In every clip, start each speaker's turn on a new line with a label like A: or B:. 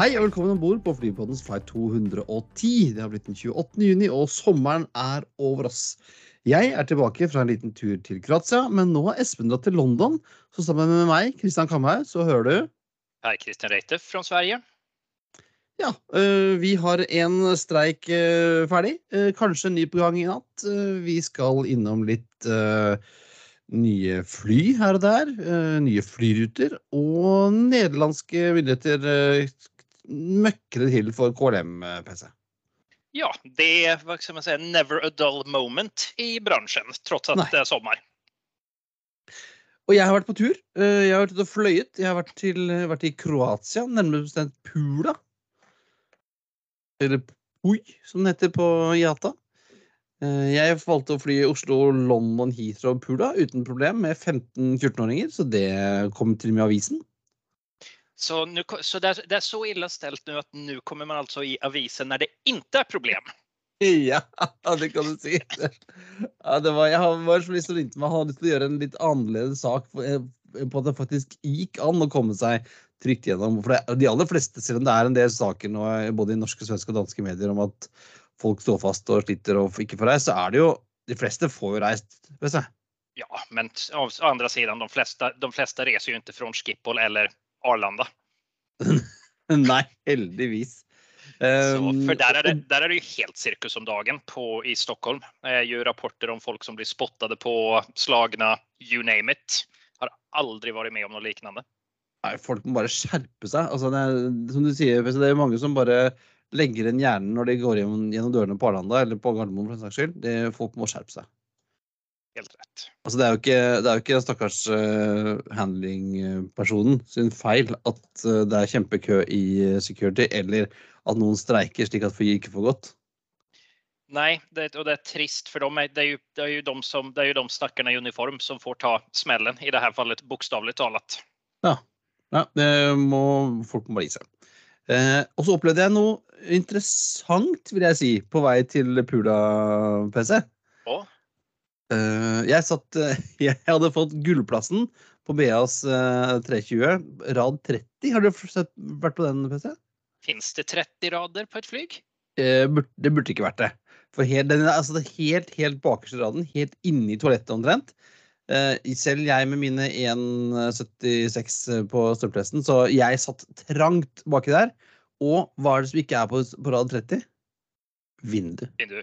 A: Hei og velkommen om bord på flypodens flight 210. Det har blitt den 28. juni, og sommeren er over oss. Jeg er tilbake fra en liten tur til Kroatia, men nå har Espen dratt til London. Så sammen med meg, Kristian Kamhaug, så hører du
B: Hei, Kristian Reite fra Sverige.
A: Ja, øh, vi har en streik øh, ferdig. Øh, kanskje en ny på gang i natt. Vi skal innom litt nye fly her og der. nye flyruter. Og nederlandske myndigheter møkker det til for KLM-PC.
B: Ja, det er hva skal man si, never a dull moment i bransjen, trots at
A: Nei.
B: det er sommer.
A: Og jeg har vært på tur. Eh, Jeg har vært ute og fløyet. Jeg har vært, til, vært i Kroatia, nærmere bestemt Pula. Eller Pui, som det heter på IATA. Eh, Jeg valgte å fly Oslo, London, Heathrow og Pula uten problem med 15-14-åringer, så det kom til og med avisen.
B: Så, nu, så det, är, det är så illa ställt nu att nu kommer man alltså i avisen när det inte är problem.
A: Ja, det kan du si. Ja, det var, jeg var til å ringe meg. han hadde lyst til å gjøre en litt annerledes sak på eh, på at det faktisk gikk an å komme seg trygt gjennom. For det, de aller fleste, selv om det er en del saker nå, eh, både i norske, svenske og danske medier om at folk står fast og sliter og ikke får reist, så er det jo De fleste får jo reist. Vet du.
B: Ja, men å andra sidan, de fleste, de fleste reser jo ikke fra Schiphol eller Arlanda.
A: Nei, heldigvis.
B: Så, for der er, det, der er, det jo helt sirkus om dagen på, i Stockholm. Jeg gjør rapporter om folk som blir spottet på, slagne, you name it. Har aldri vært med om noe liknande.
A: Nei, folk må bare skjerpe seg. Altså, det er, som du sier, det er mange som bare legger igjen hjernen når de går gjennom, gjennom dørene på Arlanda eller på Gardermoen. for den saks skyld. Det, folk må skjerpe seg.
B: Helt rett.
A: Altså, det er jo ikke, det er jo ikke stakkars uh, handling-personen sin feil at uh, det er kjempekø i eh, security, eller at noen streiker slik at flyet ikke får gått.
B: Nei, det, og det er trist for dem. Det er jo, det er jo de, som, det er jo de stakkarene i uniform som får ta smellen, I det fallet fallet talt. Ja.
A: Ja, det må folk må bare gi seg. Eh, og så opplevde jeg noe interessant, vil jeg si, på vei til Pula-PC. Eh, jeg satt eh, Jeg hadde fått gullplassen på BAs eh, 320, rad 30. Har du sett, vært på den, PC?
B: Finns det 30 rader på et flyg?
A: Eh, det burde ikke vært det. For helt, den altså det helt, helt bakerste raden, helt inni toalettet omtrent. Eh, selv jeg med mine 1,76 på størrelsen, så jeg satt trangt baki der. Og hva er det som ikke er på, på rad 30? Vindu.
B: Vindu.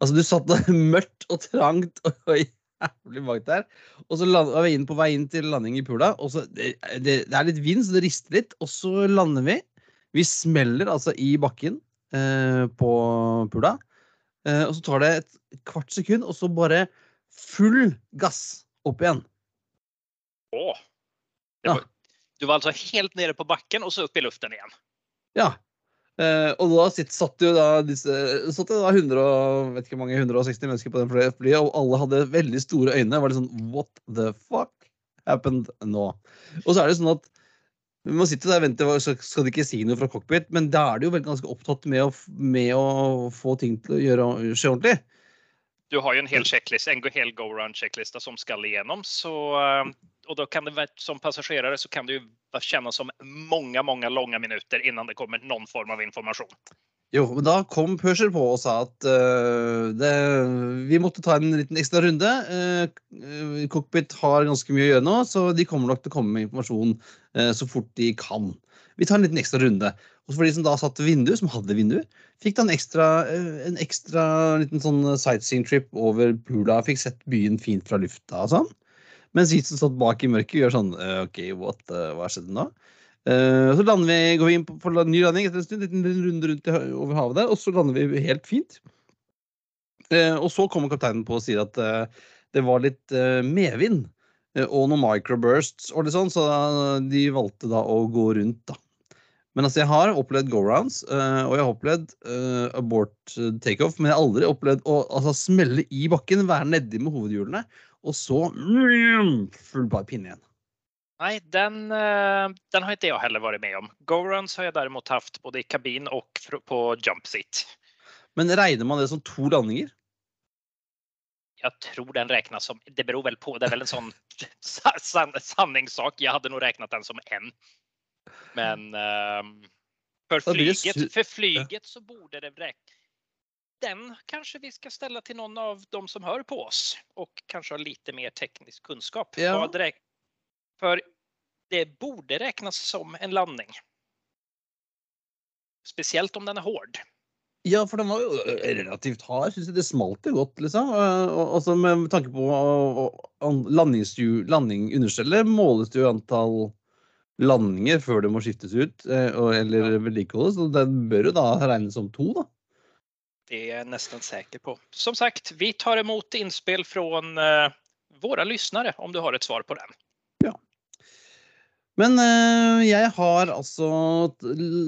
A: Altså, du satt der mørkt og trangt og jævlig bak der. Og så land- var vi inn på vei inn til landing i Pula. Og så, det, det, det er litt vind, så det rister litt. Og så lander vi. Vi smeller altså i bakken eh, på Pula. Eh, og så tar det et kvart sekund, og så bare full gass opp igjen.
B: Åh. Det
A: Ja.
B: du var altså helt nede på bakken, og så opp i luften igjen?
A: Ja. Eh, og da sitt, satt jo da disse satt det da 100, vet ikke mange, 160 mennesker på den flyet, og alle hadde veldig store øyne. Det var litt sånn What the fuck happened nå? Og så er det sånn at man sitter der og venter, så skal de ikke si noe fra cockpit, men da er de jo ganske opptatt med å, med å få ting til å gjøre skje ordentlig.
B: Du har jo en hel checklist, en hel go-around checklista som skal igjennom. Så, og da kan det som passasjerer så kan det jo kjennes som mange mange lange minutter innan det kommer noen form av informasjon.
A: Jo, men da kom Pøscher på og sa at uh, det, vi måtte ta en liten ekstra runde. Eh, eh, Cockpit har ganske mye å gjøre nå, så de kommer nok til å komme med informasjon uh, så fort de kan. Vi tar en liten ekstra runde. Og for de som da satt vindu, som hadde vindu, fikk da en ekstra, eh, en ekstra liten sånn sightseeing-trip over Pula. Fikk sett byen fint fra lufta og sånn. Mens vi som satt bak i mørket, gjør sånn eh, OK, what, hva skjedde nå? Uh, så lander vi, går vi inn på, en ny landing etter en stund, en liten runde rundt over havet der, og så lander vi helt fint. Uh, og så kommer kapteinen på og sier at uh, det var litt medvind og noen microbursts og litt sånn, så de valgte da å gå rundt, da. Men altså, jeg har opplevd go-rounds, eh, og jeg har opplevd uh, abort eh, takeoff, men jeg har aldri opplevd å altså, smelle i bakken, være nedi med hovedhjulene, og så mm, full bar pinne igjen.
B: Nei, den, den har ikke jeg heller vært med om. Go-rounds har jeg derimot haft både i kabin og på jump seat.
A: Men regner man det som to landinger?
B: Jeg tror den regnes som, det beror vel på, det er vel en sånn sanningssak. Jeg hadde nå regnet den som en. Men um, För flyget, för flyget så borde det räcka. Den kanske vi ska ställa till någon av de som hör på oss och kanske har lite mer teknisk kunskap.
A: Ja.
B: För det borde räknas som en landning. Spesielt om den er hård.
A: Ja, for den var jo relativt hard. Synes jeg det smalt jo godt, liksom. Også med tanke på an- landingshjul- måles det jo antall landinger før det må skiftes ut eh, eller
B: Ja.
A: vedlikeholdes. Så den bør jo da regnes som to, da.
B: Det er jeg nesten sikker på. Som sagt, vi tar imot innspill fra våre våra lyssnare om du har et svar på den.
A: Men eh, jeg har altså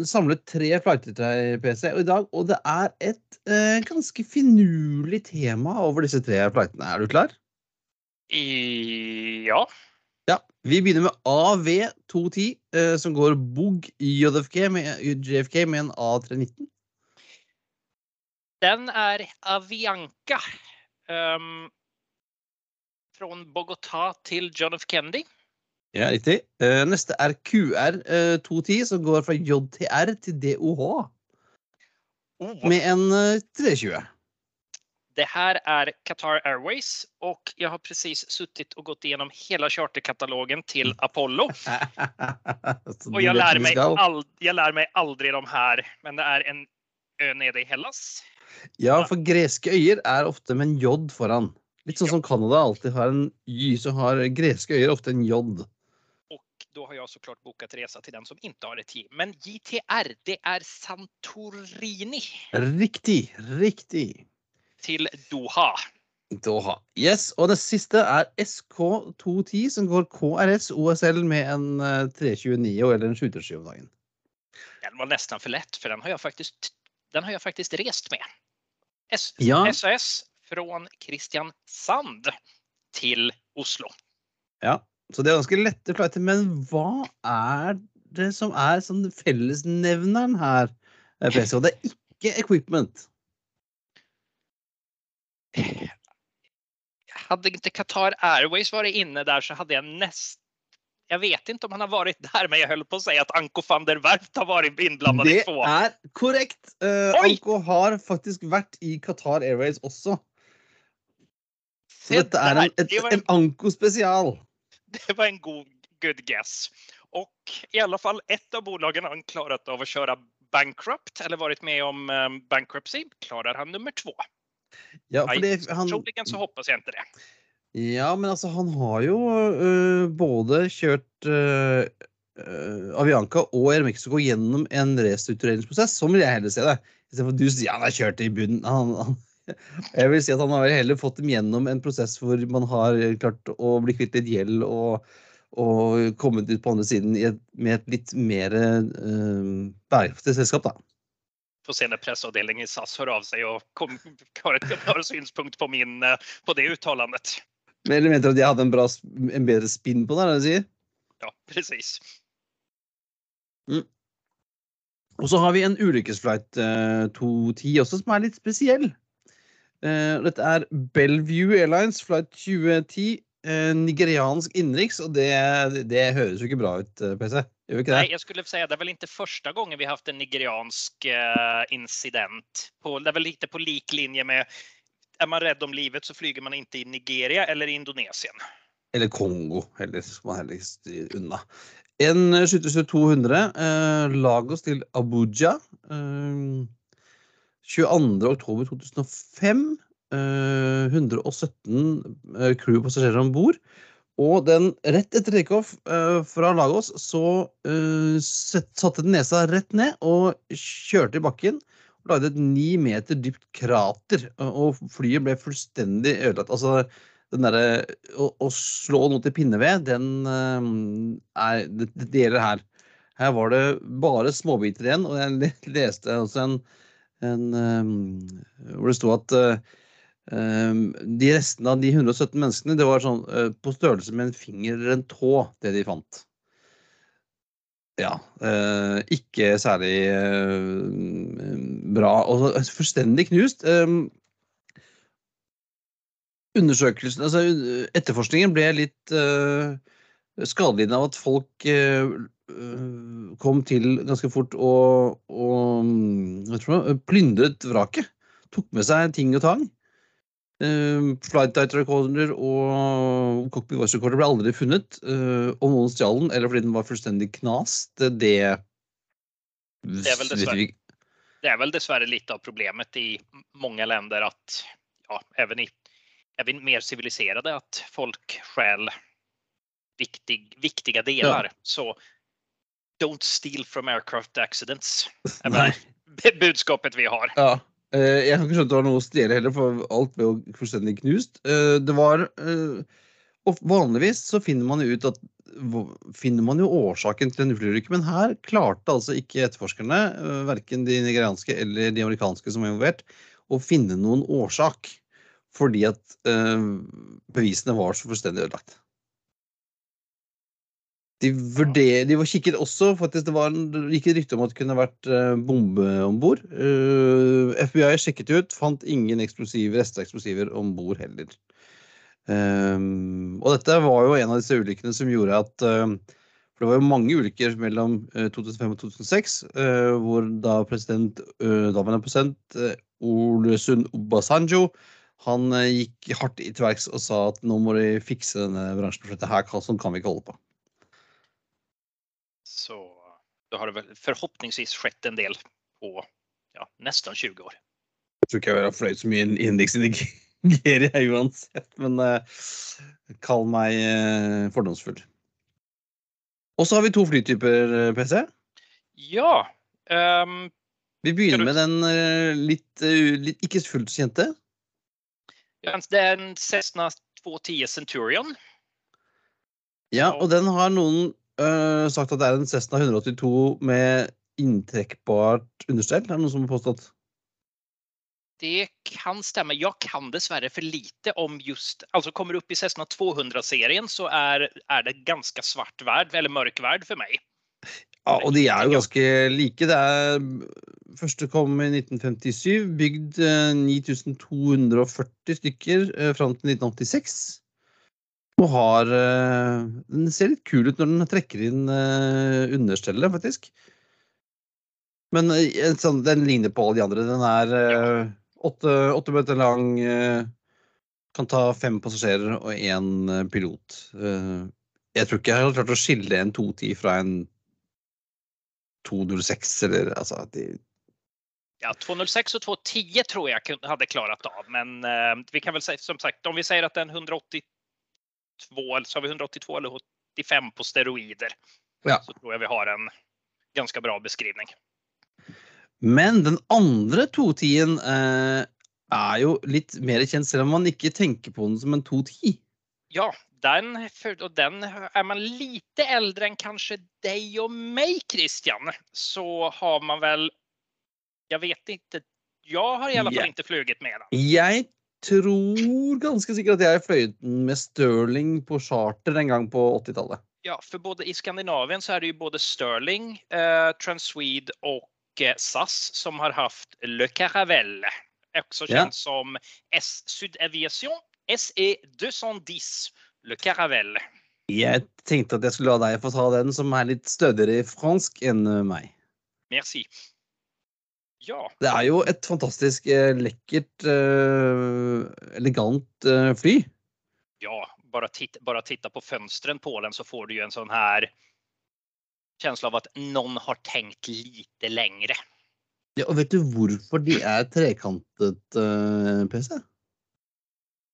A: samlet tre flighter til deg, PC, og i dag, og det er et eh, ganske finurlig tema over disse tre flightene. Er du klar?
B: I, ja,
A: Ja. Vi begynner med AV210, eh, som går BOG JFK med, JFK med en A319.
B: den er Avianca. um, från Bogotá til John F Kennedy.
A: Ja, riktig. Uh, neste er QR210, som går fra JTR til DOH
B: Oh,
A: med en uh, 320.
B: Det här är Qatar Airways och jag har precis suttit och gått igenom hela charterkatalogen till Apollo.
A: Og
B: Och
A: du
B: jag
A: aldri
B: lär, mig all, jag lär mig aldrig de här, men det är en ø nede i Hellas.
A: Ja, for greske øyer er ofte med en J foran. Litt sånn som Canada alltid har en Y, så har greske øyer ofte en J.
B: Og da har jeg så klart boket resa til den som ikke har et J. Men JTR, det er Santorini
A: Riktig, riktig.
B: Till Doha.
A: Doha. Yes, og det siste er SK210, som går KRS OSL med en eh, 329 eller en 727 om dagen.
B: Den var nesten for lett, for den har jeg faktisk, den har jeg faktisk rest med. S-
A: Ja.
B: SAS fra Kristiansand til Oslo.
A: Ja, så det er ganske lette flighter. Men hva er det som er sånn fellesnevneren her, eh, PC? Og det er ikke equipment.
B: Hade inte Qatar Airways varit inne där så hade jag nest Jeg vet ikke om han har vært der, men jeg holdt på å si at Anko van der Werft har vært innblanda i
A: Det er korrekt.
B: Uh,
A: Anko har faktisk vært i Qatar Airways også. Så
B: Se
A: dette er en, et,
B: det,
A: en
B: en,
A: Anko spesial.
B: det var en god good guess. Og i alle fall ett av bolagen har han klarat av å kjøre bankrupt eller vært med om um, bankruptcy. Klarer han nummer två?
A: Ja, fordi han,
B: Troligen så hoppas jeg inte det.
A: ja, men altså, han har jo uh, både kjørt uh, uh, Avianca og Air Mexico gjennom en restruktureringsprosess. Sånn vil jeg heller se det. Istedenfor at du sier han har kjørt det i bunnen. Han, han, jeg vil si at han har heller fått dem gjennom en prosess hvor man har klart å bli kvitt litt gjeld og, og kommet ut på andre siden i et, med et litt mer bærekraftig selskap, da.
B: Får sine när i SAS hör av sig och kom, har, et har synspunkt på, min, eh, på det uttalandet.
A: Men Eller mener du at jeg hadde en, bra, en bedre spinn på det? er det du sier?
B: Ja, precis.
A: Og så har vi en ulykkesflight eh, 210 også, som er litt spesiell. Eh, dette er Bellevue Airlines flight 2010. eh, nigeriansk innenriks, og det, det høres jo ikke bra ut, eh, PC. Det?
B: jag skulle säga det är väl inte första gången vi haft en nigeriansk eh, incident. På, det är väl lite på liklinje med är man rädd om livet så flyger man inte i Nigeria eller i Indonesien.
A: Eller Kongo, eller som man styrer unna. En 72200, eh, Lagos til Abuja. Eh, 22. oktober 2005. Eh, 117 eh, crew-passasjerer om bord. Og den rett etter takeoff uh, fra Lagos så uh, satte den nesa rett ned og kjørte i bakken. Og lagde et ni meter dypt krater. Og flyet ble fullstendig ødelagt. Altså, den derre å, å slå noe til pinneved, den uh, er det, det gjelder her. Her var det bare småbiter igjen, og jeg leste også en, en um, hvor det sto at eh, de restene av de 117 menneskene, det var sånn eh, på størrelse med en finger eller en tå, det de fant. Ja. eh, ikke særlig eh, bra. Og fullstendig knust. Eh, undersøkelsen, altså etterforskningen ble litt skadelidende av at folk kom til ganske fort og, og mm, plyndret vraket. Tok med seg ting og tang. Uh, flight Dight recorder og cockpit voice recorder ble aldri funnet. Uh, om noen stjal den, eller fordi den var fullstendig knast, det
B: Det er vel dessverre, det er vel dessverre litt av problemet i mange länder at ja, även i even mer siviliserte at folk stjeler viktig, viktige deler.
A: Ja.
B: Så don't steal from aircraft accidents. er budskapet vi har.
A: Ja. Eh, jeg kan ikke skjønne at det var noe å stjele heller, for alt ble jo fullstendig knust. Eh, det var eh, og Vanligvis så finner man jo ut at finner man jo årsaken til en ulykke, men her klarte altså ikke etterforskerne, verken de nigerianske eller de amerikanske som var involvert, å finne noen årsak. Fordi at bevisene var så fullstendig ødelagt. De, vurder, de var kikket også faktisk Det var en, gikk et rykte om at det kunne vært eh, bombe om bord. Uh, FBI sjekket ut, fant ingen eksplosiver, rester av eksplosiver om bord heller. Um, og dette var jo en av disse ulykkene som gjorde at uh, For det var jo mange ulykker mellom eh, 2005 og 2006 uh, hvor da president, daværende president Olesund Obasanjo han eh, gikk hardt til verks og sa at nå må de fikse denne bransjen, for dette her kan, sånn kan vi ikke holde på.
B: Så då har det väl förhoppningsvis skett en del på ja, nesten 20 år.
A: Jeg tror ikke jeg har fløyet så mye indeks i Nigeria uansett, men uh, kall meg uh, fordomsfull. Og så har vi to flytyper, eh, PC.
B: Ja, Um,
A: Vi begynner
B: du-
A: med den uh, litt, eh, litt ikke fullt så kjente.
B: det er en Cessna 210 Centurion.
A: Ja,
B: Ja.
A: og den har noen eh, sagt at det er en Cessna 182 med inntrekkbart understell. Er det noen som har påstått?
B: Det kan stemme. Jeg kan dessverre for lite om just, alltså kommer du opp i Cessna 200-serien så er, er, det ganske svart verd, eller mørk verd, for meg.
A: Ja, og de er jo ganske like. Det er Første kom i 1957, bygd eh, 9240 stykker eh, fram til 1986. Og har eh, Den ser litt kul ut når den trekker inn eh, understellet, faktisk. Men eh, sånn, den ligner på alle de andre. Den er åtte, åtte meter lang, kan ta fem passasjerer og én pilot. Jeg tror ikke jeg har klart å skille en 210 fra en 206 eller altså de
B: Ja, 206 og 210 tror jeg hadde klart av, men vi kan vel si, som sagt, om vi sier at den 182, eller så har vi 182 eller 85 på steroider,
A: Ja.
B: så tror jeg vi har en ganske bra beskrivning.
A: Men den andre 210-en eh, er jo litt mer kjent, selv om man ikke tenker på den som en 210.
B: Ja, den, og den er man lite eldre enn kanskje deg og meg, Christian, så har man vel Jeg vet ikke. Jeg har i alla fall ikke flugit med den.
A: Jeg tror ganske sikkert at jeg fløy den med Stirling på charter en gang på 80-tallet.
B: Ja, for både i Skandinavien så er det jo både Sterling, eh, Transwede och eh, SAS som har haft Le Caravelle, också
A: Ja.
B: känt som S Sud Aviation SE 210 Le Caravelle.
A: Jeg tenkte at jeg skulle la deg få ta den, som er litt stødigere i fransk enn eh, meg.
B: Merci. Ja,
A: Det er jo et fantastisk eh, lekkert, eh, elegant eh, fly.
B: ja, bara titta, bara titta på fönstren på den så får du ju en sån här känsla av att någon har tänkt lite längre.
A: Ja, og vet du hvorfor de er trekantet, uh, PC?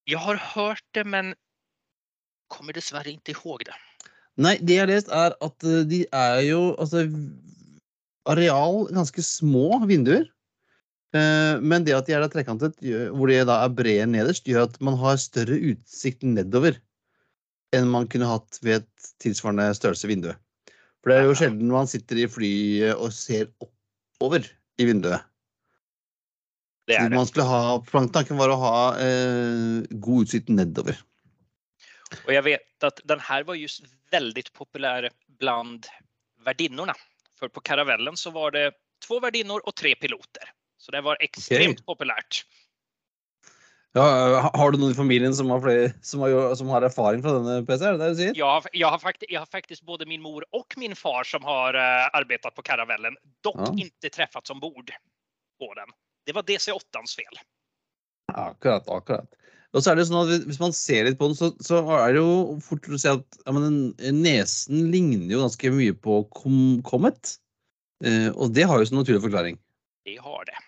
B: Jag har hört det men kommer dessverre inte ihåg det.
A: Nei, det jeg har lest, er at de er jo altså areal ganske små vinduer. Eh, Men det at de er da trekantet, hvor de da er brede nederst, gjør at man har større utsikt nedover enn man kunne hatt ved et tilsvarende størrelse vindu. For det er jo sjelden man sitter i flyet og ser oppover i vinduet.
B: Det er det.
A: man skulle ha, Planktanken var å ha eh, god utsikt nedover.
B: Og jeg vet at den her var just veldig populær bland värdinnorna. För på karavellen så var det två värdinnor och tre piloter. Så det var extremt populärt.
A: Ja, har du noen i familien som har, flere, som har, som har erfaring fra denne PC? Er det det du sier?
B: Jag, har- faktisk har fakt- jag har faktiskt både min mor og min far som har uh, arbeidet på karavellen. Dock
A: Ja.
B: inte träffats ombord på den. Det var DC8ans fel.
A: Akkurat, akkurat. Og så er det sånn at Hvis man ser litt på den, så, så er det jo fort å si at ja, men nesen ligner jo ganske mye på Kom Comet. Eh, og det har jo sin naturlige forklaring.
B: Det har det.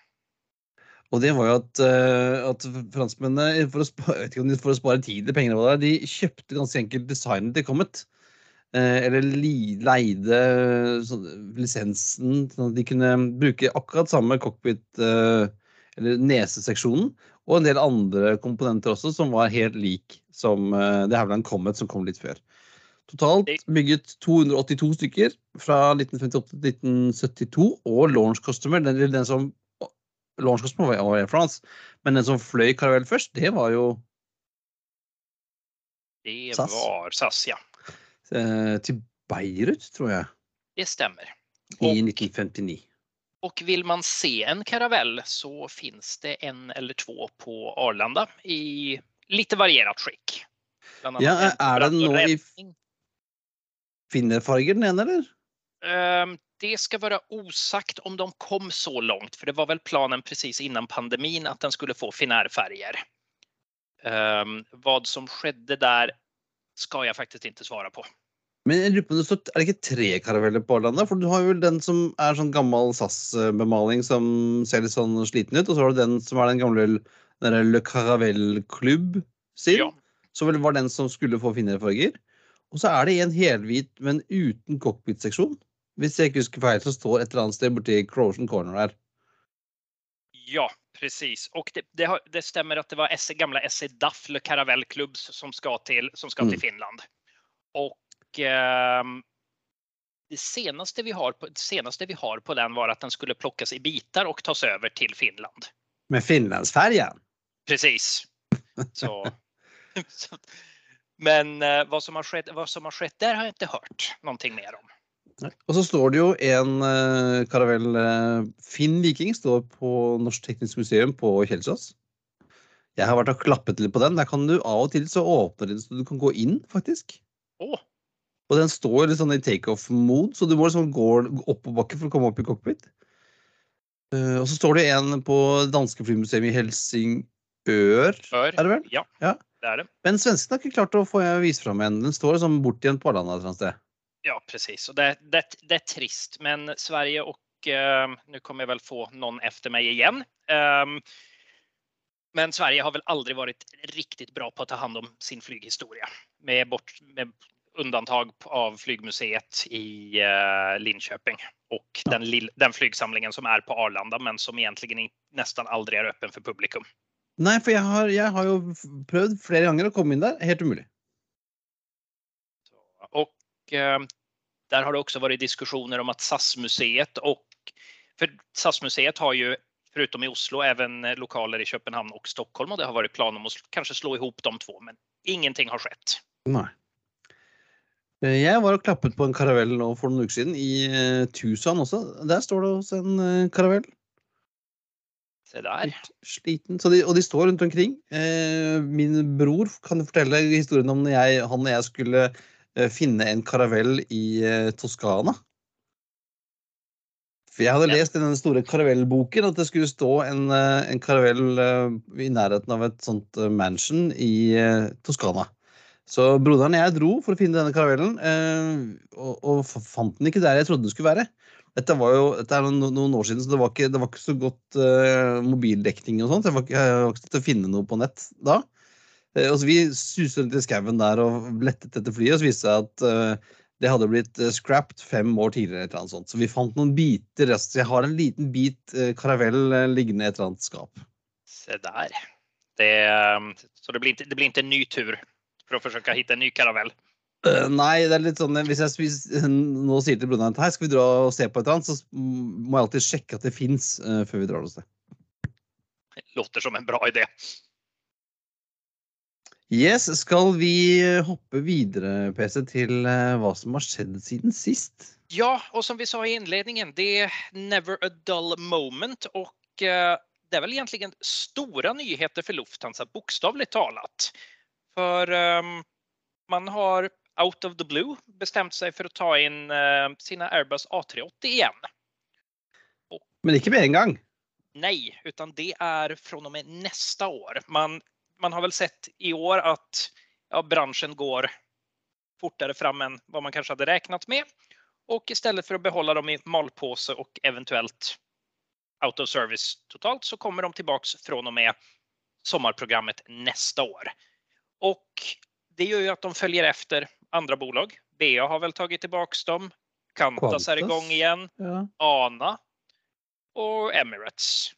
A: Og det var jo at, eh, at franskmennene, for å, spare, for å spare tid eller penger, eller hva det er, de kjøpte ganske enkelt designet til Comet. Eh, eller leide sånn, lisensen, sånn at de kunne bruke akkurat samme cockpit, eh, eller neseseksjonen, og en del andre komponenter også, som var helt lik som eh, det Haugland Comet som kom litt før. Totalt bygget 282 stykker fra 1958 til 1972, og launch customer, den, den som Launch Customer var Air France, men den som fløy Caravelle først, det var jo
B: Det
A: SAS.
B: var SAS, ja.
A: eh, til Beirut, tror jeg,
B: Det stemmer.
A: i
B: Och,
A: 1959.
B: och vill man se en karavell så finns det en eller två på Arlanda i lite varierat skick.
A: Ja,
B: er
A: är den nå i-. Finnerfarger den ene, eller?
B: Ehm, Det ska vara osagt om de kom så långt, för det var väl planen precis innan pandemin att den skulle få finärfärger. Ehm, vad som skedde där ska jag faktiskt inte svara på.
A: Men jeg lurer på er det ikke tre karaveller på Arlanda? For du har jo den som er sånn gammel SAS-bemaling som ser litt sånn sliten ut, og så har du den som er den gamle den der Le Caravelle Club sin,
B: Ja.
A: som vel var den som skulle få finere farger. Og så er det en helhvit, men uten cockpit-seksjon. Hvis jeg ikke husker feil, så står et eller annet sted borti Crotion Corner her.
B: Ja, precis. Och det, det, har, det stämmer att det var SE, gamla SE DAF, Le Caravelle Clubs, som ska till, som ska
A: Mm.
B: till Finland. Och ehm, det senaste, vi har på, senaste vi har på den var att den skulle plockas i bitar och tas över till Finland.
A: Med finlandsfärjan.
B: Precis. Så. så- Men eh, vad, som har skett, vad som har skett där har jag inte hört någonting mer om.
A: Og så står det jo en uh, karavell eh, Finn Viking står på Norsk Teknisk Museum på Kjelsås. Jeg har vært og klappet litt på den. Der kan du av og til så åpner den så du kan gå inn, faktisk.
B: Åh,
A: Og den står litt sånn i takeoff-mode, så du må liksom gå oppoverbakke for å komme opp i cockpit. Uh, og så står det en på danske flymuseum i Helsingør,
B: Ør.
A: er det vel?
B: Ja.
A: ja.
B: det er det.
A: Men svenskene har ikke klart å få vise fram en. Den står liksom bort igjen på Arlanda et eller annet sted.
B: Ja, precis. Och det, det, det är trist, men Sverige och eh, nu kommer jag väl få någon efter mig igen. Ehm, men Sverige har väl aldrig varit riktigt bra på att ta hand om sin flyghistoria. Med, bort, med undantag av flygmuseet i eh, Linköping och den, den flygsamlingen som är på Arlanda men som egentligen nesten nästan aldrig är öppen för publikum.
A: Nei, for jeg har, jeg har jo f- prøvd flere ganger å komme inn der. Helt umulig.
B: Och eh, där har det också varit diskussioner om att SAS-museet och för SAS-museet har ju förutom i Oslo även eh, lokaler i Köpenhamn och Stockholm och det har varit plan om att kanskje kanske slå ihop de två, men ingenting har skett.
A: Nei. Eh, Jeg var og klappet på en karavell nå for noen uker siden, i eh, Tucson også. Der står det også en eh, karavell.
B: Se
A: der. Sliten. Så de, og de står rundt omkring. Min bror kan fortelle historien om når jeg, han og jeg skulle finne en karavell i Toskana. For jeg hadde lest i den store karavellboken at det skulle stå en, en karavell i nærheten av et sånt mansion i Toskana. Så broderen og jeg dro for å finne denne karavellen, eh, og, og fant den ikke der jeg trodde den skulle være. Dette var jo dette er noen, noen år siden, så det var ikke, det var ikke så godt eh, mobildekning og sånt. så Jeg var ikke, jeg var ikke til å finne noe på nett da. Eh, og så Vi suste rundt i skauen der og lettet etter flyet, og så viste det seg at eh, det hadde blitt eh, scrapped fem år tidligere. et eller annet sånt. Så vi fant noen biter. Så jeg har en liten bit eh, karavell liggende i et eller annet skap.
B: Se der. Det, så det blir, det blir ikke en ny tur för forsøke å hitte en ny karavell.
A: Uh, nei, det er litt sånn Hvis jeg spiser, nå sier til broderen at hei, skal vi dra og se på et eller annet, så må jeg alltid sjekke at det fins før vi drar noe sted.
B: Låter som en bra idé.
A: Yes, skal vi hoppe videre, PC, til eh, hva som har skjedd siden sist?
B: Ja, og som vi sa i innledningen, det er never a dull moment Og uh, det er vel egentlig store nyheter for Lufthansa, bokstavelig talat. För um, man har out of the blue bestemt seg for å ta inn uh, sina Airbus A380 igjen.
A: Og, Men ikke med en gang?
B: Nei, utan det er fra og med neste år. Man, man har vel sett i år at ja, bransjen går fortere fram enn hva man kanskje hadde regnet med. Og i stedet for å beholde dem i malpose og eventuelt out of service totalt så kommer de tilbake fra og med sommarprogrammet neste år. Och det gör ju att de följer efter andra bolag. BA har väl tagit tillbaks dem. Qantas, är igång igen. Ja. ANA och Emirates.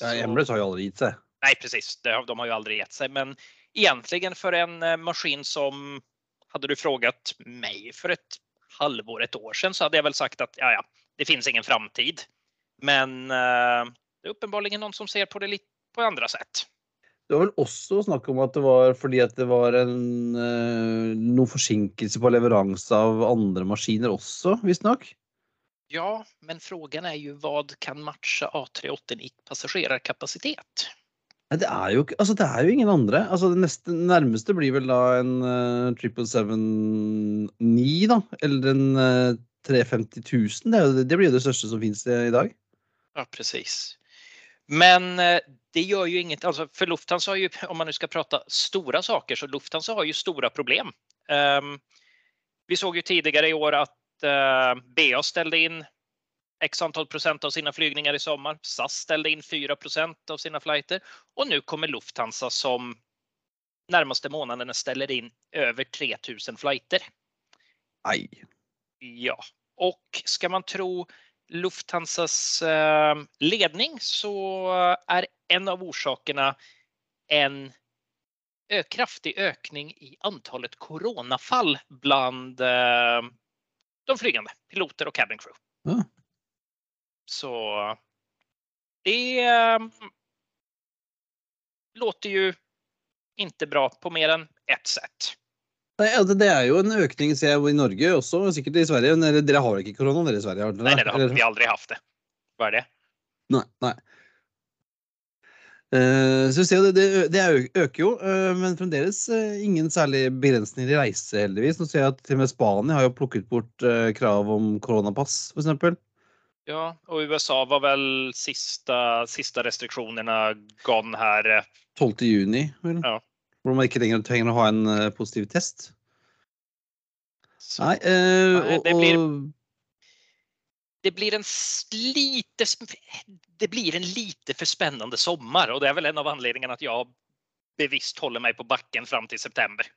A: Ja, Emirates har ju aldrig gett sig.
B: Nej, precis. De har ju aldrig gett sig. Men egentligen för en eh, maskin som hade du frågat mig för ett halvår, ett år sedan så hade jag väl sagt att ja, ja, det finns ingen framtid. Men eh, det är uppenbarligen någon som ser på det lite på andra sätt.
A: Det var vel også snakk om at det var fordi at det var en noen forsinkelse på leveranse av andre maskiner også, visst nog?
B: Ja, men frågan er jo hva kan matche A380 i passagerarkapacitet?
A: Det er, jo, altså det er jo ingen andre. Altså det neste, nærmeste blir vel da en uh, 777 då, eller en uh, 350 000. Det, det blir det største som finnes i dag.
B: Ja, precis. Men uh, det gör ju inget, alltså för Lufthansa har ju, om man nu ska prata stora saker, så Lufthansa har ju stora problem. Um, vi såg ju tidigare i år att uh, BA ställde in x antal procent av sina flygningar i sommar. SAS ställde in 4 procent av sina flighter och nu kommer Lufthansa som närmaste månaderna ställer in över 3000 flighter.
A: Aj.
B: Ja, och ska man tro Lufthansas eh, ledning så er en av orsakerna en kraftig økning i antallet coronafall bland eh, de flygande, piloter og cabin crew. Ja. Så det ehm, låter ju inte bra på mer än ett sätt.
A: Nej, alltså det er jo en økning ser jeg, i Norge også, sikkert i Sverige. Men dere har ikke korona, dere i Sverige?
B: Nej, Nei, det har vi aldrig haft det. Hva er det?
A: Nei. nei. Uh, så ser det, det, det øker jo, uh, men fremdeles uh, ingen særlig begrensninger i reise, heldigvis. Nå ser jeg at til og med Spania har jo plukket bort krav om koronapass, f.eks.
B: Ja, og USA var vel siste, siste restriksjonene gone her
A: 12 juni, väl? Ja. Hvor man ikke lenger trenger å ha en uh, positiv test.
B: Så, nei, uh, nej, det, blir, det blir en lite, det blir en lite for spennende sommer, og det er vel en av anledningene at jeg bevisst holder meg på bakken fram til september.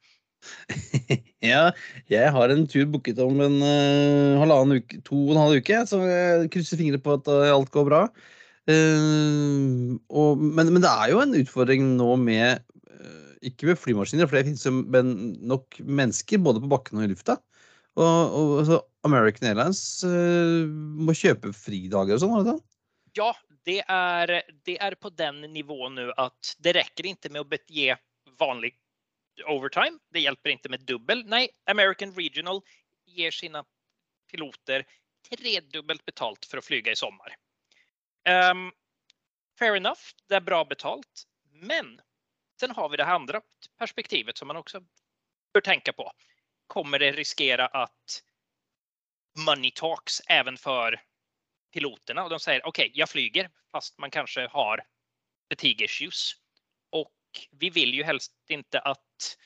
A: ja, jeg har en tur booket om en uh, halvannen uke, to og en halv uke, så jeg krysser fingre på at uh, alt går bra. Uh, og, men, men, det er jo en utfordring nå med Ikke med flymaskiner, for det finnes jo nok mennesker både på bakken og i lufta. Og, og altså, American Airlines må kjøpe fridager og sånn?
B: Ja, det er, det er, på den nivån nu at det rekker ikke med å gi vanlig overtime. Det hjelper ikke med dubbel. Nei, American Regional gir sine piloter tredubbelt betalt for å flyge i sommer. Um, fair enough, det er bra betalt. Men sen har vi det andra perspektivet som man också bör tänka på. Kommer det riskera att money talks även för piloterna och de säger okej, okay, jag flyger fast man kanske har fatigue issues. Och vi vill ju helst inte att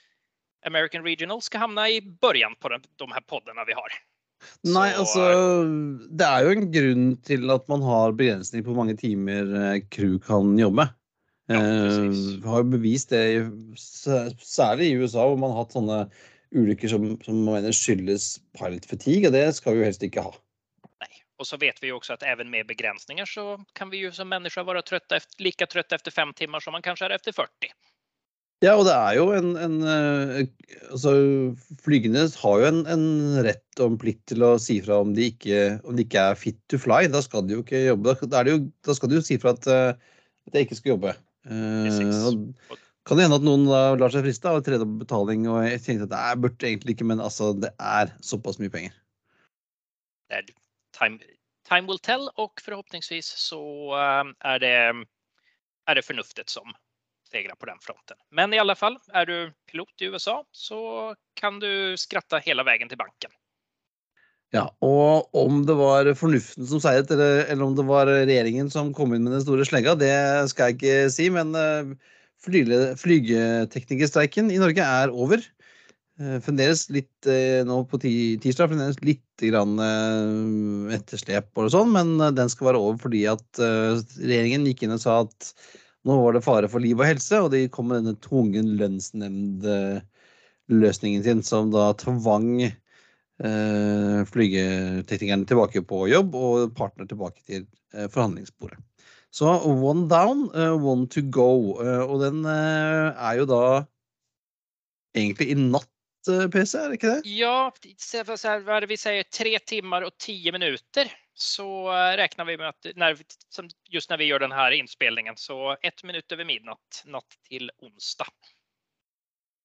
B: American Regional ska hamna i början på de här poddarna vi har.
A: Nei, altså det er jo en grunn til at man har begrensning på hvor mange timmar eh, crew kan jobba. Eh, har bevist det, særlig i USA, hvor man har hatt sånne ulykker som, som man mener skyldes pilot fatigue, og det skal vi jo helst ikke ha.
B: Nej, och så vet vi ju också att även med begränsningar så kan vi ju som människa vara trötta lika trötta efter fem timmar som man kanske är efter 40.
A: Ja, og det er jo en, en eh, altså, Flygende har jo en, en, rett og en plikt til å si fra om de, ikke, om de ikke er fit to fly. Da skal de jo ikke jobbe. Da, jo, da skal de jo si fra at, eh, at jeg ikke skal jobbe. Uh, kan det hende at noen da lar seg friste av tredje betaling og jeg tenkte at jeg burde egentlig ikke, men altså, det er såpass mye penger.
B: Time, time will tell og forhåpningsvis så er det är det fornuftet som segrar på den fronten. Men i alla fall, er du pilot i USA så kan du skratta hele veien til banken.
A: Ja, og om det var fornuften som seiret, eller, eller, om det var regjeringen som kom inn med den store slegga, det skal jeg ikke si. Men uh, flygeteknikerstreiken i Norge er over. Uh, fremdeles litt uh, nå på tirsdag, fremdeles litt grann etterslep og sånn, men den skal være over fordi at regjeringen gikk inn og sa at nå var det fare for liv og helse, og de kom med denne tvungen lønnsnemnd-løsningen sin, som da tvang Eh, flygeteknikerne tilbake på jobb og partner tilbake til eh, forhandlingsbordet. Så one down, eh, one to go. Og den er jo da egentlig i natt, PC, er det ikke det?
B: Ja, hva er det vi sier? Tre timer og ti minutter. Så regner vi med at når, just når vi gjør denne innspillingen, så ett minutt over midnatt natt til onsdag.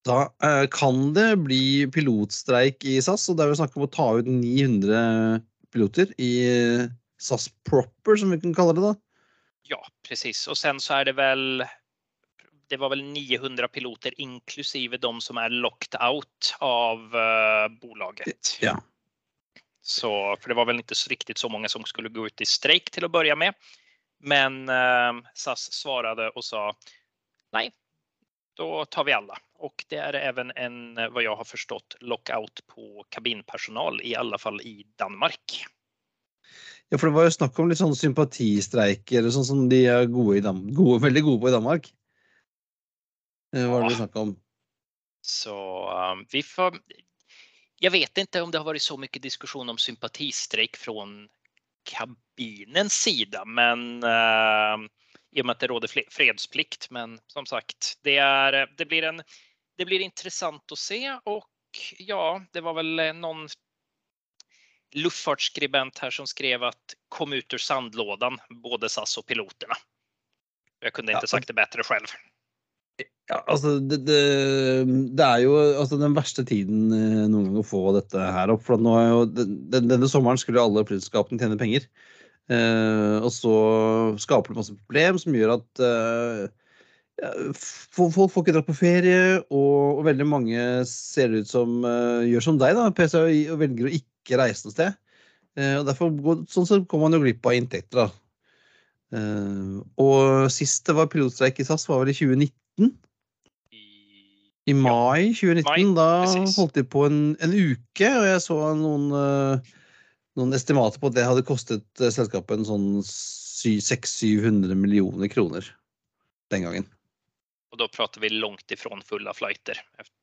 A: Da eh, kan det bli pilotstreik i SAS, og det er jo snakk om å ta ut 900 piloter i eh, SAS proper, som vi kan kalle det da.
B: Ja, precis. Og sen så er det vel det var vel 900 piloter inklusive de som er locked out av uh, bolaget.
A: Ja.
B: Så, for det var vel ikke så riktig så mange som skulle gå ut i streik til å begynne med. Men uh, SAS svarte og sa nei, da tar vi alle. Och det är även en, vad jag har förstått, lockout på kabinpersonal, i alle fall i Danmark.
A: Ja, for det var jo snakk om litt sånn sympatistreiker, sånn som de er gode gode, veldig gode på i Danmark. Hva var det snakket om?
B: Så um, vi får Jag vet inte om det har varit så mycket diskussion om sympatistrejk från kabinens sida, men uh, i og med at det råder fredsplikt. Men som sagt, det, er, det, blir, en, det blir interessant å se. Og ja, det var vel noen luftfartsskribent her som skrev at kom ut ur sandlådan, både SAS og pilotene. Jeg kunne ikke sagt det bedre selv.
A: Ja, altså det, det, det, er jo altså, den verste tiden eh, noen gang å få dette her opp. for nå er jo, den, Denne sommeren skulle alle flyselskapene tjene penger. Uh, og så skaper det masse problem som gjør at uh, ja, folk får ikke dratt på ferie, og, og, veldig mange ser ut som uh, gjør som deg, da, PC, og velger å ikke reise noe sted. og derfor går, sånn så kommer man jo glipp av inntekter. da. og sist det var pilotstreik i SAS, var vel i 2019. I mai 2019. Mai, da holdt de på en, en, uke, og jeg så noen noen estimater på at det hadde kostet eh, selskapet en sånn 600-700 millioner kroner den gangen.
B: Og da prater vi langt ifra fulle flighter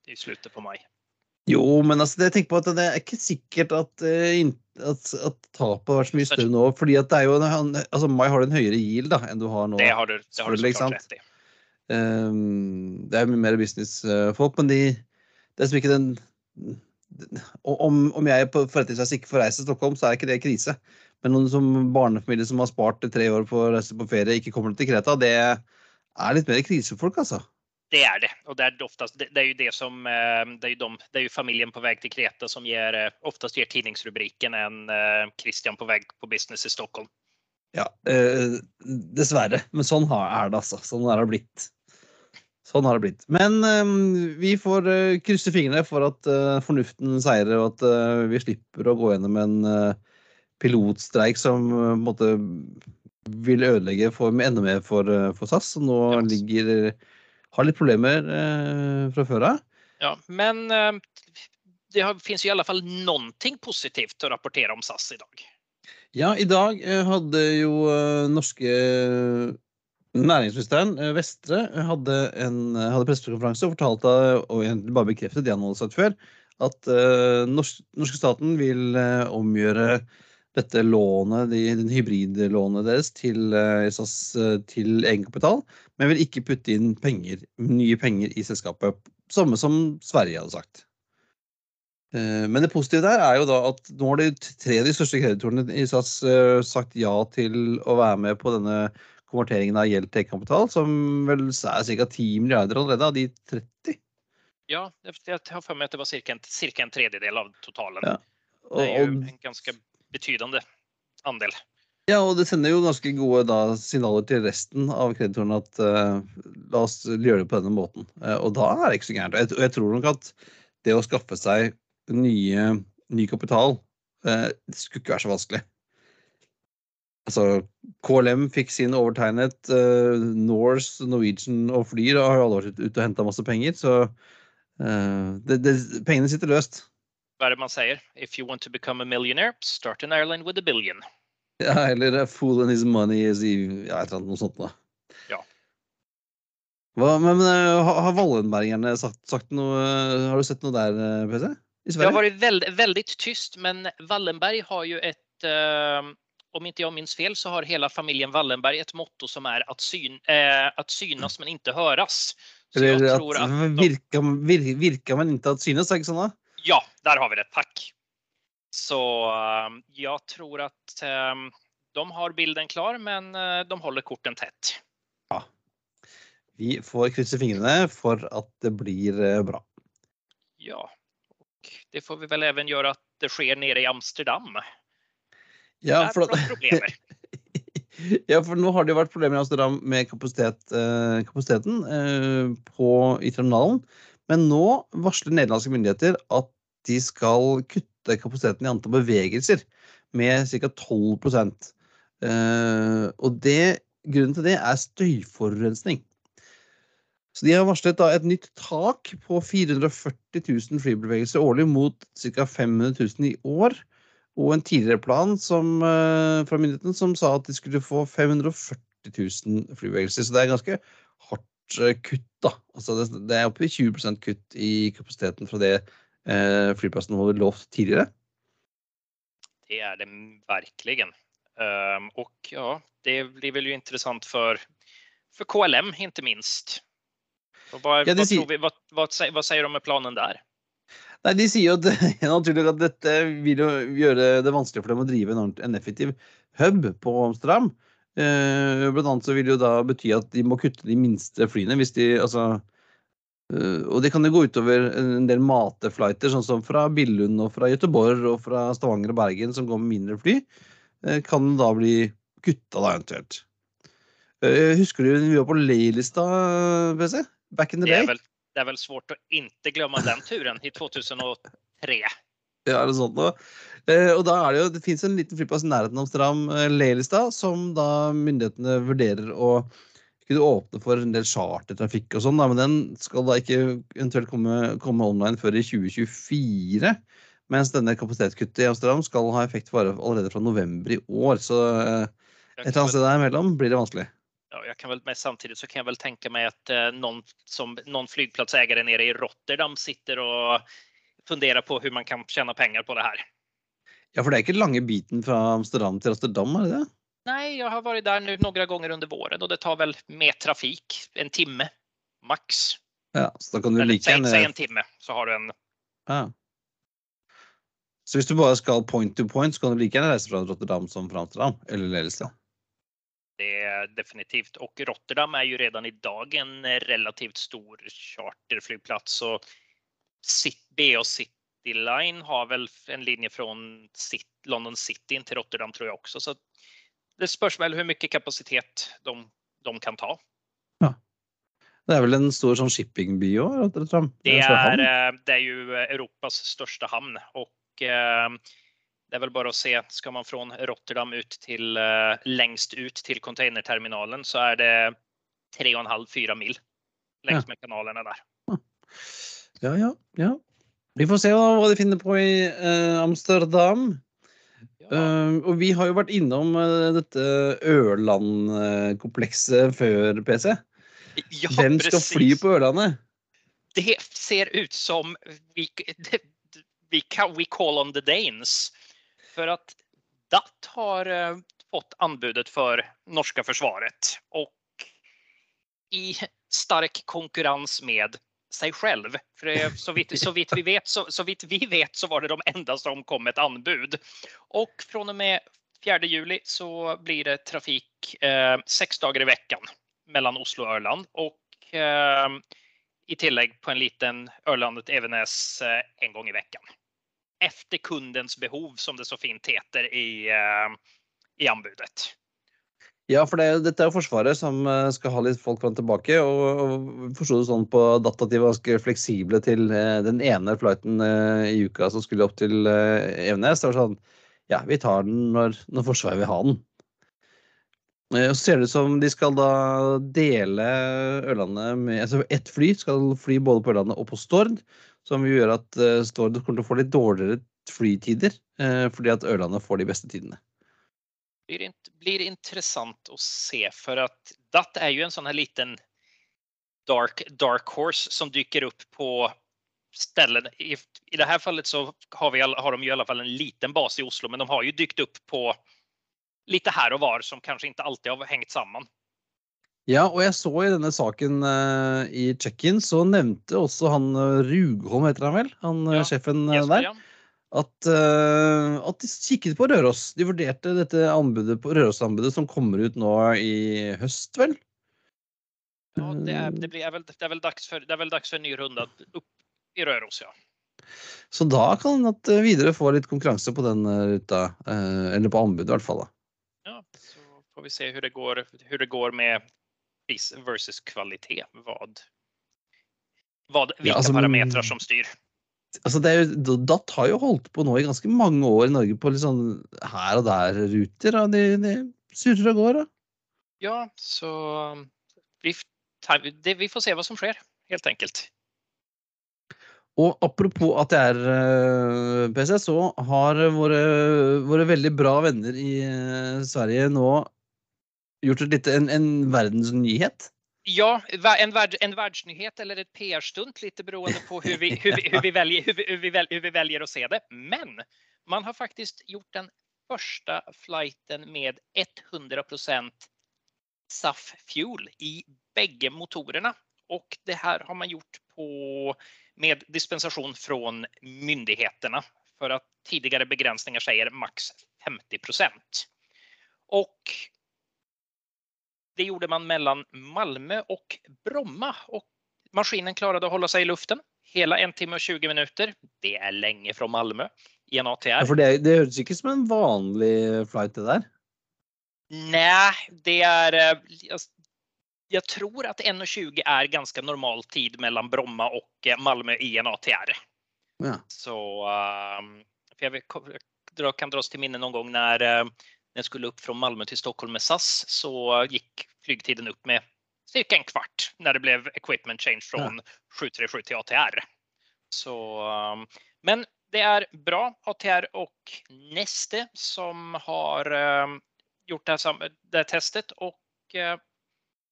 B: i slutten på mai.
A: Jo, men altså, jeg tenker på at det er ikke sikkert at, eh, at, at tapet har vært så mye større nå. fordi at det er jo, altså Mai har du en høyere yield da, enn du har nå.
B: Det har du, det har du så klart rett i.
A: Um, det er mye mer businessfolk, men de, det er som ikke den om, om jeg på forretningsvis ikke får reise til Stockholm, så er ikke det krise. Men noen som barnefamilie som har spart tre år på å reise på ferie, ikke kommer til Kreta, det er litt mer krise for folk, altså.
B: Det er det. Og det er, oftast, det, er jo det som eh, det er jo, de, det er jo familien på vei til Kreta som gir, eh, oftest gir tidningsrubrikken enn uh, Christian på vei på business i Stockholm.
A: Ja, eh, dessverre. Men sånn er det, altså. Sånn er det blitt. Sånn har det blitt. Men um, vi får uh, krysse fingrene for at uh, fornuften seirer, og at uh, vi slipper å gå gjennom en pilotstreik som måtte, vil ødelegge for, enda mer for, for SAS, som nå yes. ligger, har litt problemer fra før av.
B: Ja, men det fins i alle fall noe positivt å rapportere om SAS i dag.
A: Ja, i dag hadde jo norske Næringsministeren eh, Vestre hadde, en, hadde pressekonferanse og fortalte, og bare bekreftet det han hadde sagt før, at uh, norsk, norske staten vil omgjøre dette lånet, de, den hybridlånet deres til, til egenkapital, men vil ikke putte inn penger, nye penger i selskapet. Samme som Sverige hadde sagt. Men det positive der er jo da at nå har de tre av de største kreditorene i SAS sagt ja til å være med på denne konverteringen av gjeld til egenkapital, som vel er ca. 10 milliarder allerede av de 30?
B: Ja, jeg har for meg at det var ca. En, en, tredjedel av totalen. Ja. Og, det er jo en ganske betydende andel.
A: Ja, og det sender jo ganske gode da, signaler til resten av kreditorene at uh, la oss gjøre det på denne måten. Uh, og da er det ikke så gærent. Og jeg, jeg, tror nok at det å skaffe seg nye, ny kapital uh, skulle ikke være så vanskelig. Altså, KLM fikk sin overtegnet. Norse, Norwegian og Flyr har alle vært ute og henta masse penger. Så det, det, pengene sitter løst.
B: Hva er det man sier? If you want to become a millionaire, start an airline with a billion.
A: Ja, eller 'Fool and his money is evil'. Ja, et eller annet noe sånt. da.
B: Ja.
A: Hva, men men Har Wallenbergerne sagt, sagt, noe Har du sett noe der, eh, PC?
B: Det har vært veldig, veldig tyst, men Wallenberg har jo et uh, Om ikke jeg minns fel, så har hele familien Wallenberg et motto som er at, syn, eh, at synes, men ikke høres.
A: Eller at, at virka, virka, virka, men ikke at synes, er ikke sånn?
B: Ja, der har vi det. Takk. Så jeg jag tror att eh, de har bilden klar, men eh, de holder korten tett.
A: Ja. Vi får krysse fingrene for at det blir eh, bra.
B: Ja, og det får vi vel even gjøre at det skjer nede i Amsterdam.
A: Ja, for, ja, for nå har det jo vært problemer i Amsterdam med kapasitet, eh, kapasiteten eh, på, i terminalen. Men nå varsler nederlandske myndigheter at de skal kutte kapasiteten i antall bevegelser med ca. 12 eh, Og det, grunnen til det er støyforurensning. Så De har varslet da et nytt tak på 440 000 flybevegelser årlig mot ca. 500 000 i år. Og en tidligere plan som, uh, fra myndighetene som sa at de skulle få 540 000 flybevegelser. Så det er ganske hardt uh, kutt. da. Altså det, det er oppe i 20% kutt i kapasiteten fra det eh, flyplassen hadde lovt tidligere?
B: Det er det virkelig. Um, og ja, det blir vel jo interessant for, for KLM, ikke minst. Hva, ja, hva, sier, vi, hva, hva, hva, sier de med planen der?
A: Nei, De sier jo at, naturlig at dette vil jo gjøre det vanskelig for dem å drive en, en effektiv hub på Amsterdam. Eh, blant annet så vil det jo da bety at de må kutte de minste flyene. hvis de, altså Eh, og det kan jo gå utover en del mateflighter, sånn som fra Billund og fra Göteborg og fra Stavanger og Bergen, som går med mindre fly. Eh, kan da bli kutta, da eventuelt. Eh, husker du vi var på Leilista, PC? Back in the day?
B: Det er vel, det er vel svårt å ikke glemme den turen i 2003.
A: Ja, er det sånt noe? Og da er det jo, det fins en liten flyplass i nærheten av Amsterdam, Lelystad, som da myndighetene vurderer å kunne åpne for en del chartertrafikk og sånn, men den skal da ikke eventuelt komme, komme, online før i 2024. Mens denne kapasitetskuttet i Amsterdam skal ha effekt for allerede fra november i år. Så eh, et eller annet sted der imellom blir det vanskelig.
B: Ja, jag kan väl, men samtidig så kan jeg vel tenke meg at eh, noen, som, någon flygplatsägare nere i Rotterdam sitter og funderer på hvordan man kan tjene penger på det här.
A: Ja, for det er ikke lange biten fra Amsterdam til Rotterdam, er det det?
B: Nej, jag har varit där nu några gånger under våren och det tar väl med trafik en timme max.
A: Ja, så da kan du Eller, like
B: gjerne Si en timme så har du en
A: ja. Så hvis du bare skal point to point, så kan du like gjerne reise fra Rotterdam som fra Amsterdam? Eller Lillestrøm?
B: Det er definitivt. Og Rotterdam er jo redan dag en relativt stor charterflyplats. Og BA City Line har vel en linje fra London City til Rotterdam, tror jeg også. Så det spørs vel hvor mye kapasitet de, de, kan ta.
A: Ja. Det er vel en stor sånn shippingby òg?
B: Det, det, eh, det er jo Europas største havn. Og eh, det er vel bare å se. Skal man fra Rotterdam ut til, uh, lengst ut til containerterminalen, så er det 3,5-4 mil lengst med kanalene der.
A: Ja, ja, ja. Vi får se hva de finner på i Amsterdam. Uh, og vi har jo vært innom uh, dette Ørland-komplekset før, PC. Ja, Hvem skal precis. fly på Ørlandet?
B: Det ser ut som vi, det, vi, we call on the Danes. For at DAT har uh, fått anbudet for norske forsvaret. Og i stark konkurrens med seg selv. For det, så, vidt, så, vitt vi vet, så, så, vitt vi vet så var det de enda som kom med et anbud. Og fra og med 4. juli så blir det trafik eh, sex dager i veckan mellom Oslo og Ørland. Og eh, i tillägg på en liten Ørlandet-Evenes eh, en gang i veckan. Efter kundens behov, som det så fint heter i, eh, i anbudet.
A: Ja, for det, dette er jo Forsvaret som eh, skal ha litt folk fram tilbake. Og, og forsto det sånn på data at de var ganske fleksible til eh, den ene flighten i uka som skulle opp til Evenes. Det var sånn Ja, vi tar den når, når Forsvaret vil ha den. Så ser det ut som de skal da dele Ørlandet med Altså ett fly skal fly både på Ørlandet og på Stord. Som gjør at eh, Stord kommer til å få litt dårligere flytider. eh, fordi at Ørlandet får de beste tidene.
B: blir, blir interessant å se for at DAT er jo en sånn her liten dark, dark horse som dyker opp på ställen. I, I det fallet så har, vi, har de i alla fall en liten bas i Oslo, men de har ju dykt upp på lite här och var som kanskje ikke alltid har hengt samman.
A: Ja, og jeg så i denne saken uh, i check-in, så nevnte også han eh, Rugholm, heter han vel? Han eh,
B: Ja,
A: sjefen eh, der.
B: ja.
A: At, uh, at de kikket på Røros. De vurderte dette anbudet på Røros-anbudet som kommer ut nå i høst, vel?
B: Ja, det, er, det, blir, er vel, det, er vel dags for, det är väl dags for en ny runde opp i Røros, Ja.
A: Så da kan at videre få litt konkurranse på den ruta. Eller på anbudet, i hvert fall. da.
B: Ja, så får vi se hvordan det det går med pris versus kvalitet. Vad, vad, vilka
A: ja, altså,
B: parametrar som styr.
A: Altså, det jo, DAT har jo holdt på nå i ganske mange år i Norge på litt sånn her og der-ruter. De, de surrer og går. Da.
B: Ja, så vi, det, vi får se hva som skjer, helt enkelt.
A: Og apropos at det er eh, PC, så har våre, våre veldig bra venner i eh, Sverige nå gjort et lite, en, en verdensnyhet.
B: Ja, en, värld, en världsnyhet eller ett PR-stunt lite beroende på hur vi, väljer att se det. Men man har faktiskt gjort den första flighten med 100 SAF Fuel i bägge motorerna. Och det här har man gjort på, med dispensation från myndigheterna för att tidigare begränsningar säger max 50% Och det gjorde man mellan Malmö och Bromma och maskinen klarade att hålla sig i luften hela en timme og 20 minutter. Det er lenge fra Malmö i en
A: Ja,
B: ATR.
A: for det, det høres ikke som en vanlig flight, det der.
B: Nei, det er jeg, Jag, jag tror at 1.20 er ganske normal tid mellom Bromma og eh, Malmö i en ATR.
A: Ja.
B: Så jeg, kan dra- oss til minne noen gang når eh, när jag skulle upp från Malmö till Stockholm med SAS så gick flygtiden upp med cirka en kvart när det blev equipment change från 737 till ATR. Så, ehm, men det är bra ATR och Neste som har ehm, gjort det här, det här testet och eh,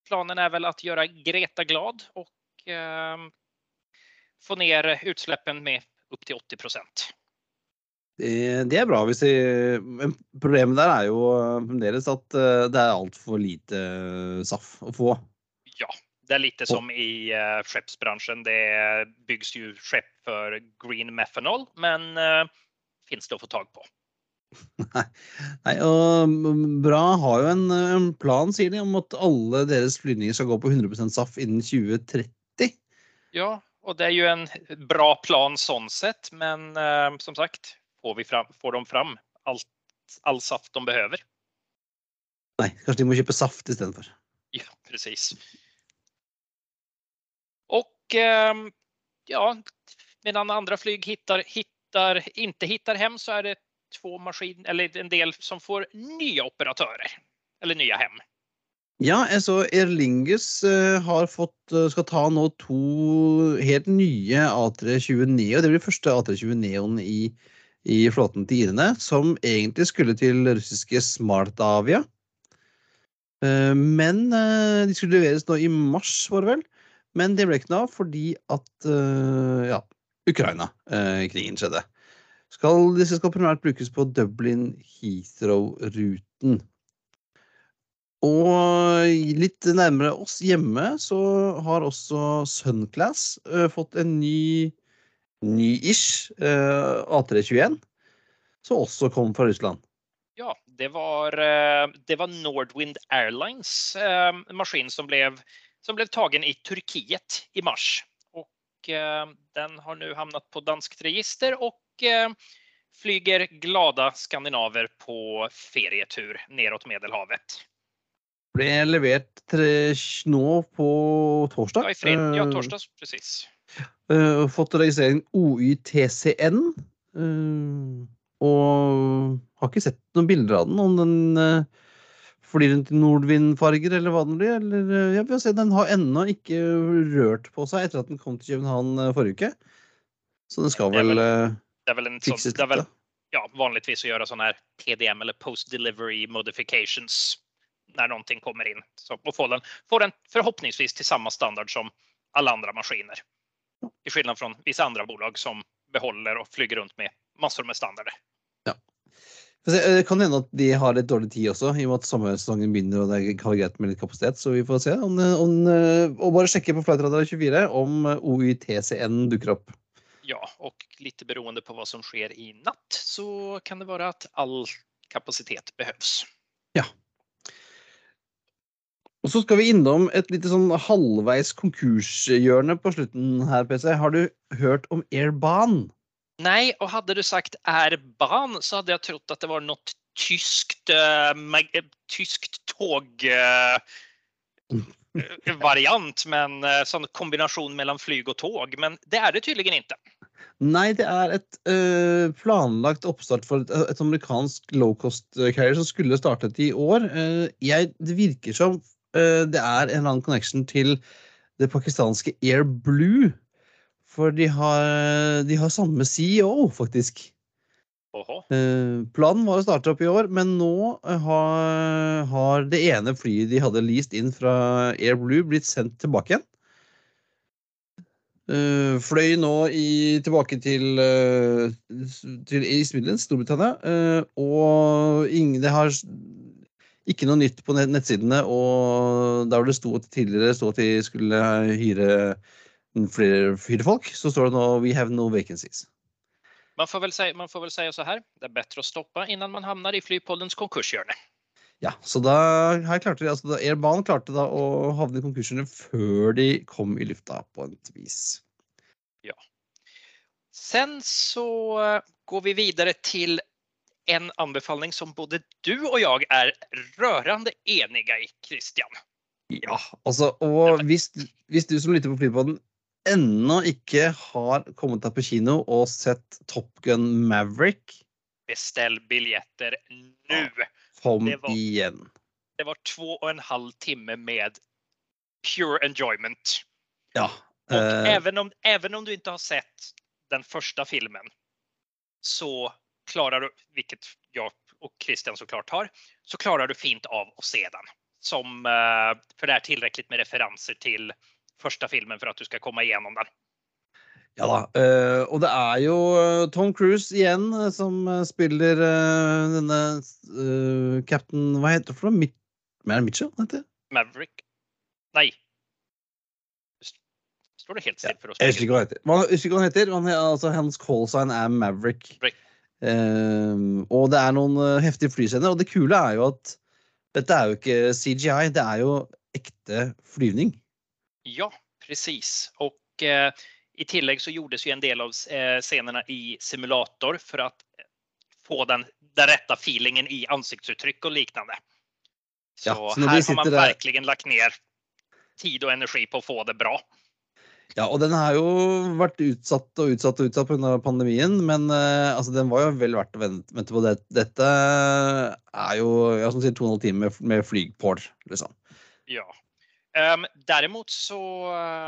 B: planen är väl att göra Greta glad och ehm, få ner utsläppen med upp till 80 procent.
A: Det, er bra. Hvis de, men problemet der er jo fremdeles at eh, det er altfor lite eh, SAF å få.
B: Ja, det er lite som i uh, skeppsbranschen. Det byggs jo skepp for green methanol, men uh, fins det å få tag på.
A: Nei, og mm, Bra har jo en, en plan, sier de, om at alle deres flyvninger skal gå på 100% SAF innen 2030.
B: Ja, og det er jo en bra plan sånn sett, men uh, som sagt, får, vi fram, får de fram alt, all saft de behöver?
A: Nei, kanskje de må kjøpe saft istedenfor.
B: Ja, precis. Och ehm, ja, medan andra flyg hittar, hittar, inte hittar hem så är det två maskiner, eller en del som får nya operatörer eller nye hem.
A: Ja, jeg så Aer Lingus eh, har fått, eh, skal ta nå to helt nye A320 Neo. Det blir første A320 Neoen i, i flåten til irene, som egentlig skulle til russiske Smartavia. Eh, Men eh, de skulle leveres nå i mars, var det vel. Men det ble ikke noe av fordi at eh, ja, Ukraina-krigen skjedde. Skal, disse skal primært brukes på Dublin Heathrow-ruten. Og litt nærmere oss hjemme så har også Sunclass fått en ny ny-ish eh, A321, som også kom fra Russland.
B: Ja, det var, eh, det var Nordwind Airlines eh, maskin som ble, som ble tagen i Turkiet i mars. Och eh, den har nå hamnat på dansk register och eh, flyger glada skandinaver på ferietur nedover Medelhavet.
A: Ble levert tre, nå på torsdag.
B: Ja, i fred, ja
A: torsdag,
B: torsdags,
A: eh, fått registrering OYTCN. Uh, og har ikke sett noen bilder av den. Om den uh, flyr rundt i nordvindfarger, eller hva den blir. Eller, eh, ja, se. Den har ennå ikke rørt på seg etter at den kom til København eh, forrige uke. Så den skal
B: Det er
A: vel eh,
B: Det er vel,
A: fikses
B: det
A: er vel
B: ja, vanligvis å gjøre sånne her TDM eller post delivery modifications når noen ting kommer inn. Så, och få den, få den förhoppningsvis til samme standard som alle andre maskiner. Till skillnad från vissa andra bolag som behåller och flyger runt med massor med standarder.
A: Ja. eh, Det kan hende at de har litt dårlig tid også, i og med at sommersesongen begynner og det kan greit med litt kapasitet. Så vi får se. Om, om, eh, og bare sjekke på Flightradar 24 om eh, OYTCN dukker opp.
B: Ja, og litt beroende på hva som skjer i natt så kan det være at all kapasitet behövs.
A: Og så skal vi innom et lite sånn halvveis konkurshjørne på slutten her, PC. Har du hørt om Airban?
B: Nei, og hadde du sagt Airban så hadde jeg trodd at det var noe tyskt, uh, mag- eh, tyskt eh, eh, variant, men uh, sånn kombinasjon mellom flyg og tog. Men det er det tydeligvis ikke.
A: Nei, det er et uh, planlagt oppstart for et, et amerikansk low cost carrier som skulle startet i år. Uh, jeg, det virker som eh, det er en eller annen connection til det pakistanske Air Blue. For de har, de har samme CEO, faktisk. Eh, planen var å starte opp i år, men nå eh, har, har det ene flyet de hadde leased inn fra Air Blue, blitt sendt tilbake igjen. Uh, fløy nå i, tilbake til, uh, til East Midlands, Storbritannia. eh, og ingen, det har ikke noe nytt på nettsidene. Og der hvor det sto tidligere sto at de skulle hyre flere, flere, folk, så står det nå 'We have no vacancies'.
B: Man får, vel si, man får vel si så her, det er bedre å stoppe innan man havner i Flypollens konkurshjørne.
A: Ja, så da her klarte de, altså da Airbanen klarte da å havne i konkursene før de kom i lufta, på et vis.
B: Sen så eh, går vi videre till en anbefaling som både du og jeg er rørende enige i, Christian.
A: Ja, altså, og hvis, hvis du som lytter på Flypodden ennå ikke har kommet deg på kino og sett Top Gun Maverick,
B: Bestill biljetter nå!
A: kom
B: Det var-
A: igjen.
B: Det var två och en halv timme med pure enjoyment.
A: Ja. Og
B: även, om, även om du ikke har sett den første filmen så klarar du, vilket jag och Christian såklart har, så klarar du fint av att se den. Som, eh, för det är tillräckligt med referenser till första filmen för att du ska komma igenom den.
A: ja da. eh, og det er jo eh, Tom Cruise igjen som spiller denne uh, cap'n Hva heter det for noe? Mitchell? Heter? det?
B: Maverick? Nei. Står det helt still for oss?
A: Jeg husker ikke hva han heter. Han altså, hans callsign er Maverick.
B: Right.
A: Ehm, og det er noen eh, heftige flyscener. Og det kule er jo at dette er jo ikke CGI, det er jo ekte flyvning.
B: Ja, precis. Og eh, i tillegg så gjordes jo en del av eh, scenerna i simulator for att eh, få den, den rette feelingen i ansiktsuttrykk og liknande. Så,
A: Ja, så
B: her har man
A: virkelig
B: verkligen lagt ned tid og energi på å få det bra.
A: Ja, og den har jo vært utsatt og utsatt og utsatt pga. pandemien, men uh, altså, den var jo vel verdt å vente, på. Det. Dette er jo ja, som sier, to og en halv time med, med flygport, liksom.
B: Ja. Um, derimot så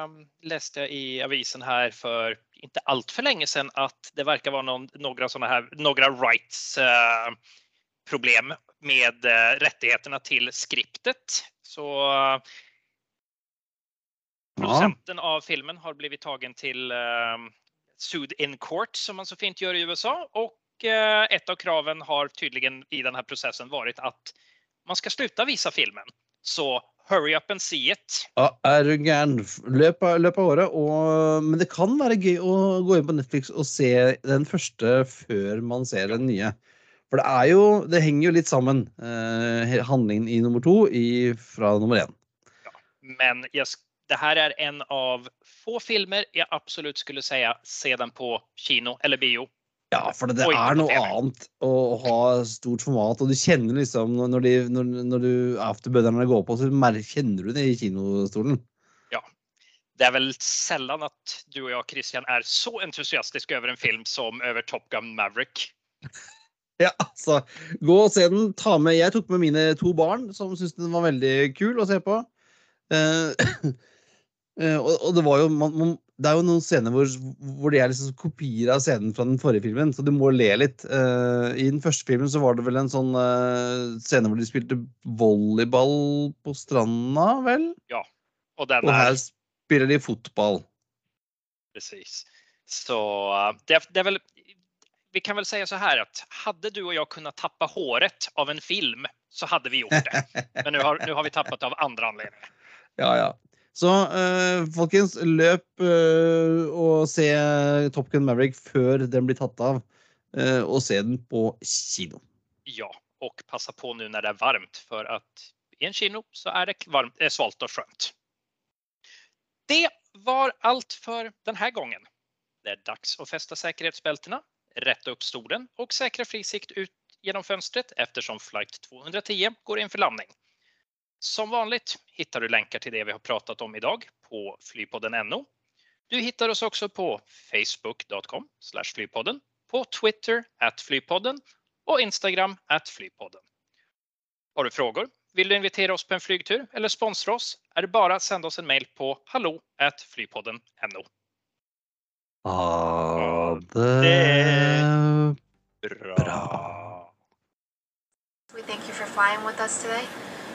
B: um, leste jeg i avisen her for ikke altfor lenge siden at det virker være några sådana här några rights problem med uh, rettighetene til skriptet. Så eh, producenten av filmen har blivit tagen till eh, sued in court som man så fint gör i USA och eh, ett av kraven har tydligen i den här processen varit att man ska sluta visa filmen. Så hurry up and see it.
A: Ja, er du gæren? Løp av, løp av året. Og, men det kan være gøy å gå inn på Netflix og se den første før man ser den nye. For det er jo Det henger jo litt sammen, eh, handlingen i nummer to i, fra nummer én.
B: Men jeg sk- det här är en av få filmer jeg absolutt skulle säga se den på kino eller bio.
A: Ja, for det, det
B: Oi,
A: er noe
B: TV.
A: annet å ha stort format, og du kjenner liksom når, de, når, når du afterbøderne går på, så kjenner du det i kinostolen. Ja.
B: Det er vel sjelden at du og jeg Christian er så entusiastiske over en film som over Top Gun Maverick.
A: Ja, altså. gå og se den. Ta med Jeg tok med mine to barn, som syntes den var veldig kul å se på. Eh, og, og det var jo man, man, Det er jo noen scener hvor, hvor det er liksom kopier av scenen fra den forrige filmen, så du må le litt. Uh, I den første filmen så var det vel en sånn uh, scene hvor de spilte volleyball på stranda, vel?
B: Ja. den
A: Og her spiller de fotball.
B: precis. Så eh, det, det er vel vi kan vel si så her at hadde du og jeg kunnet tappe håret av en film så hadde vi gjort det. Men nå har, nu har vi tappat av andre anledninger.
A: Ja, ja. Så eh, folkens, løp eh, og se Top Gun Maverick før den blir tatt av. eh, og se den på kino.
B: Ja, og passa på nå når det er varmt for at i en kino så er det varmt, eh, svalt og skjønt. Det var alt for denne gangen. Det er dags å feste sikkerhetsbeltene, rette opp stolen og säkra frisikt ut gjennom fönstret eftersom flight 210 går inn for landning. Som vanligt hittar du länkar till det vi har pratat om idag på flypodden.no. Du hittar oss också på facebook.com flypodden, på Twitter at flypodden och Instagram at flypodden. Har du frågor? Vill du invitera oss på en flygtur eller sponsra oss? Är det bara att sända oss en mail på hallo at flypodden.no.
A: Ha
B: det-
A: det
B: Bra.
A: Bra.
C: We thank you for flying with us today.